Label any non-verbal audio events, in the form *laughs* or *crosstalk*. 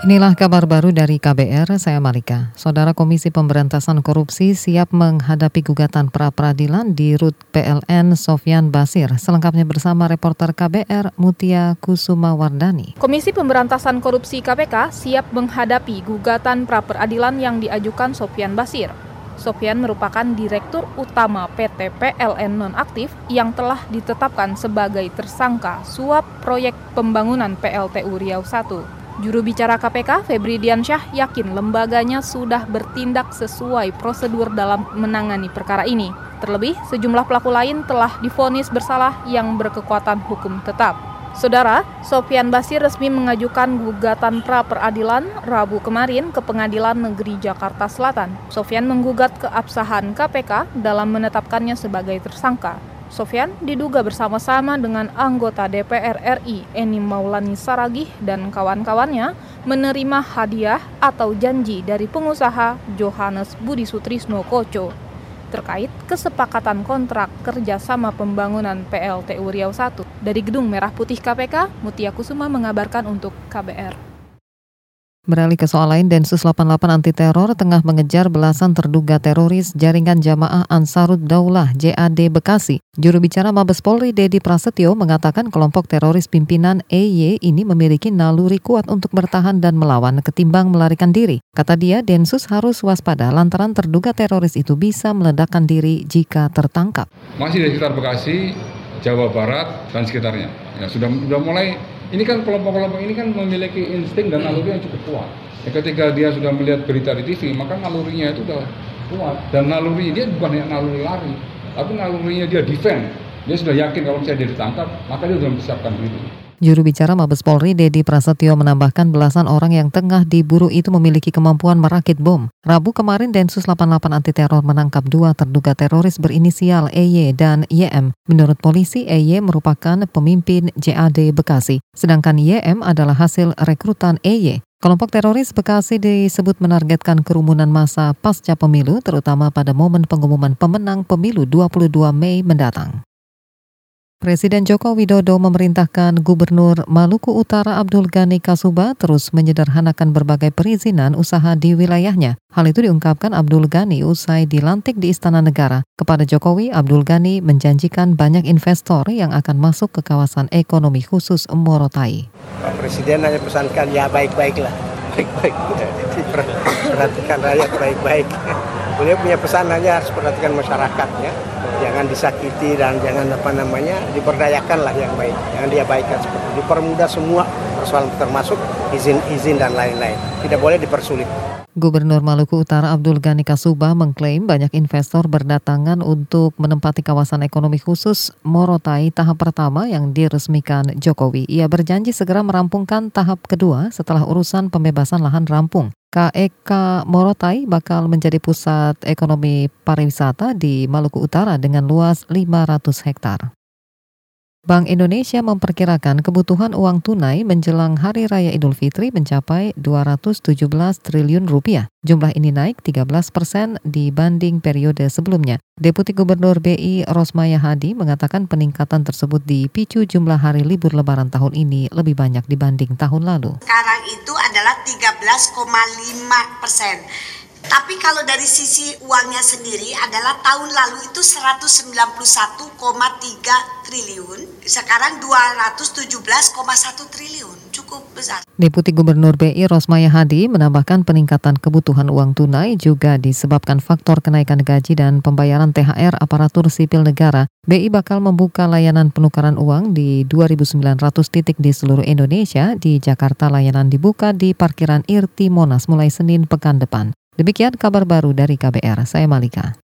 Inilah kabar baru dari KBR, saya Malika. Saudara Komisi Pemberantasan Korupsi siap menghadapi gugatan pra-peradilan di RUT PLN Sofyan Basir. Selengkapnya bersama reporter KBR Mutia Kusuma Wardani. Komisi Pemberantasan Korupsi KPK siap menghadapi gugatan pra-peradilan yang diajukan Sofyan Basir. Sofyan merupakan Direktur Utama PT PLN Nonaktif yang telah ditetapkan sebagai tersangka suap proyek pembangunan PLTU Riau 1. Juru bicara KPK, Febri Diansyah, yakin lembaganya sudah bertindak sesuai prosedur dalam menangani perkara ini. Terlebih, sejumlah pelaku lain telah difonis bersalah yang berkekuatan hukum tetap. Saudara, Sofian Basir resmi mengajukan gugatan pra peradilan Rabu kemarin ke Pengadilan Negeri Jakarta Selatan. Sofian menggugat keabsahan KPK dalam menetapkannya sebagai tersangka. Sofyan diduga bersama-sama dengan anggota DPR RI Eni Maulani Saragih dan kawan-kawannya menerima hadiah atau janji dari pengusaha Johannes Budi Sutrisno Koco terkait kesepakatan kontrak kerjasama pembangunan PLTU Riau 1. Dari Gedung Merah Putih KPK, Mutia Kusuma mengabarkan untuk KBR. Beralih ke soal lain, Densus 88 anti teror tengah mengejar belasan terduga teroris jaringan jamaah Ansarud Daulah JAD Bekasi. Juru bicara Mabes Polri Dedi Prasetyo mengatakan kelompok teroris pimpinan EY ini memiliki naluri kuat untuk bertahan dan melawan ketimbang melarikan diri. Kata dia, Densus harus waspada lantaran terduga teroris itu bisa meledakkan diri jika tertangkap. Masih di sekitar Bekasi, Jawa Barat, dan sekitarnya. Ya, sudah, sudah mulai ini kan kelompok-kelompok ini kan memiliki insting dan naluri yang cukup kuat. Ya, ketika dia sudah melihat berita di TV, maka nalurinya itu sudah kuat. Dan naluri dia bukan yang naluri lari, tapi nalurinya dia defend. Dia sudah yakin kalau saya ditangkap, maka dia sudah mempersiapkan diri. Juru bicara Mabes Polri Dedi Prasetyo menambahkan belasan orang yang tengah diburu itu memiliki kemampuan merakit bom. Rabu kemarin Densus 88 anti teror menangkap dua terduga teroris berinisial EY dan YM. Menurut polisi, EY merupakan pemimpin JAD Bekasi, sedangkan YM adalah hasil rekrutan EY. Kelompok teroris Bekasi disebut menargetkan kerumunan massa pasca pemilu, terutama pada momen pengumuman pemenang pemilu 22 Mei mendatang. Presiden Joko Widodo memerintahkan Gubernur Maluku Utara Abdul Ghani Kasuba terus menyederhanakan berbagai perizinan usaha di wilayahnya. Hal itu diungkapkan Abdul Ghani usai dilantik di Istana Negara. Kepada Jokowi, Abdul Ghani menjanjikan banyak investor yang akan masuk ke kawasan ekonomi khusus Morotai. Pak Presiden hanya pesankan ya baik-baiklah, *laughs* baik-baik. Perhatikan rakyat baik-baik. Beliau punya pesan hanya harus perhatikan masyarakat ya. Jangan disakiti dan jangan apa namanya diperdayakan lah yang baik. Jangan diabaikan seperti itu. Dipermudah semua persoalan termasuk izin-izin dan lain-lain. Tidak boleh dipersulit. Gubernur Maluku Utara Abdul Ghani Kasuba mengklaim banyak investor berdatangan untuk menempati kawasan ekonomi khusus Morotai tahap pertama yang diresmikan Jokowi. Ia berjanji segera merampungkan tahap kedua setelah urusan pembebasan lahan rampung. KEK Morotai bakal menjadi pusat ekonomi pariwisata di Maluku Utara dengan luas 500 hektar. Bank Indonesia memperkirakan kebutuhan uang tunai menjelang Hari Raya Idul Fitri mencapai 217 triliun rupiah. Jumlah ini naik 13 persen dibanding periode sebelumnya. Deputi Gubernur BI Rosmaya Hadi mengatakan peningkatan tersebut dipicu jumlah hari libur lebaran tahun ini lebih banyak dibanding tahun lalu. Sekarang itu adalah 13,5 persen tapi kalau dari sisi uangnya sendiri adalah tahun lalu itu 191,3 triliun, sekarang 217,1 triliun, cukup besar. Deputi Gubernur BI Rosmaya Hadi menambahkan peningkatan kebutuhan uang tunai juga disebabkan faktor kenaikan gaji dan pembayaran THR aparatur sipil negara. BI bakal membuka layanan penukaran uang di 2.900 titik di seluruh Indonesia. Di Jakarta layanan dibuka di parkiran Irti Monas mulai Senin pekan depan. Demikian kabar baru dari KBR, saya Malika.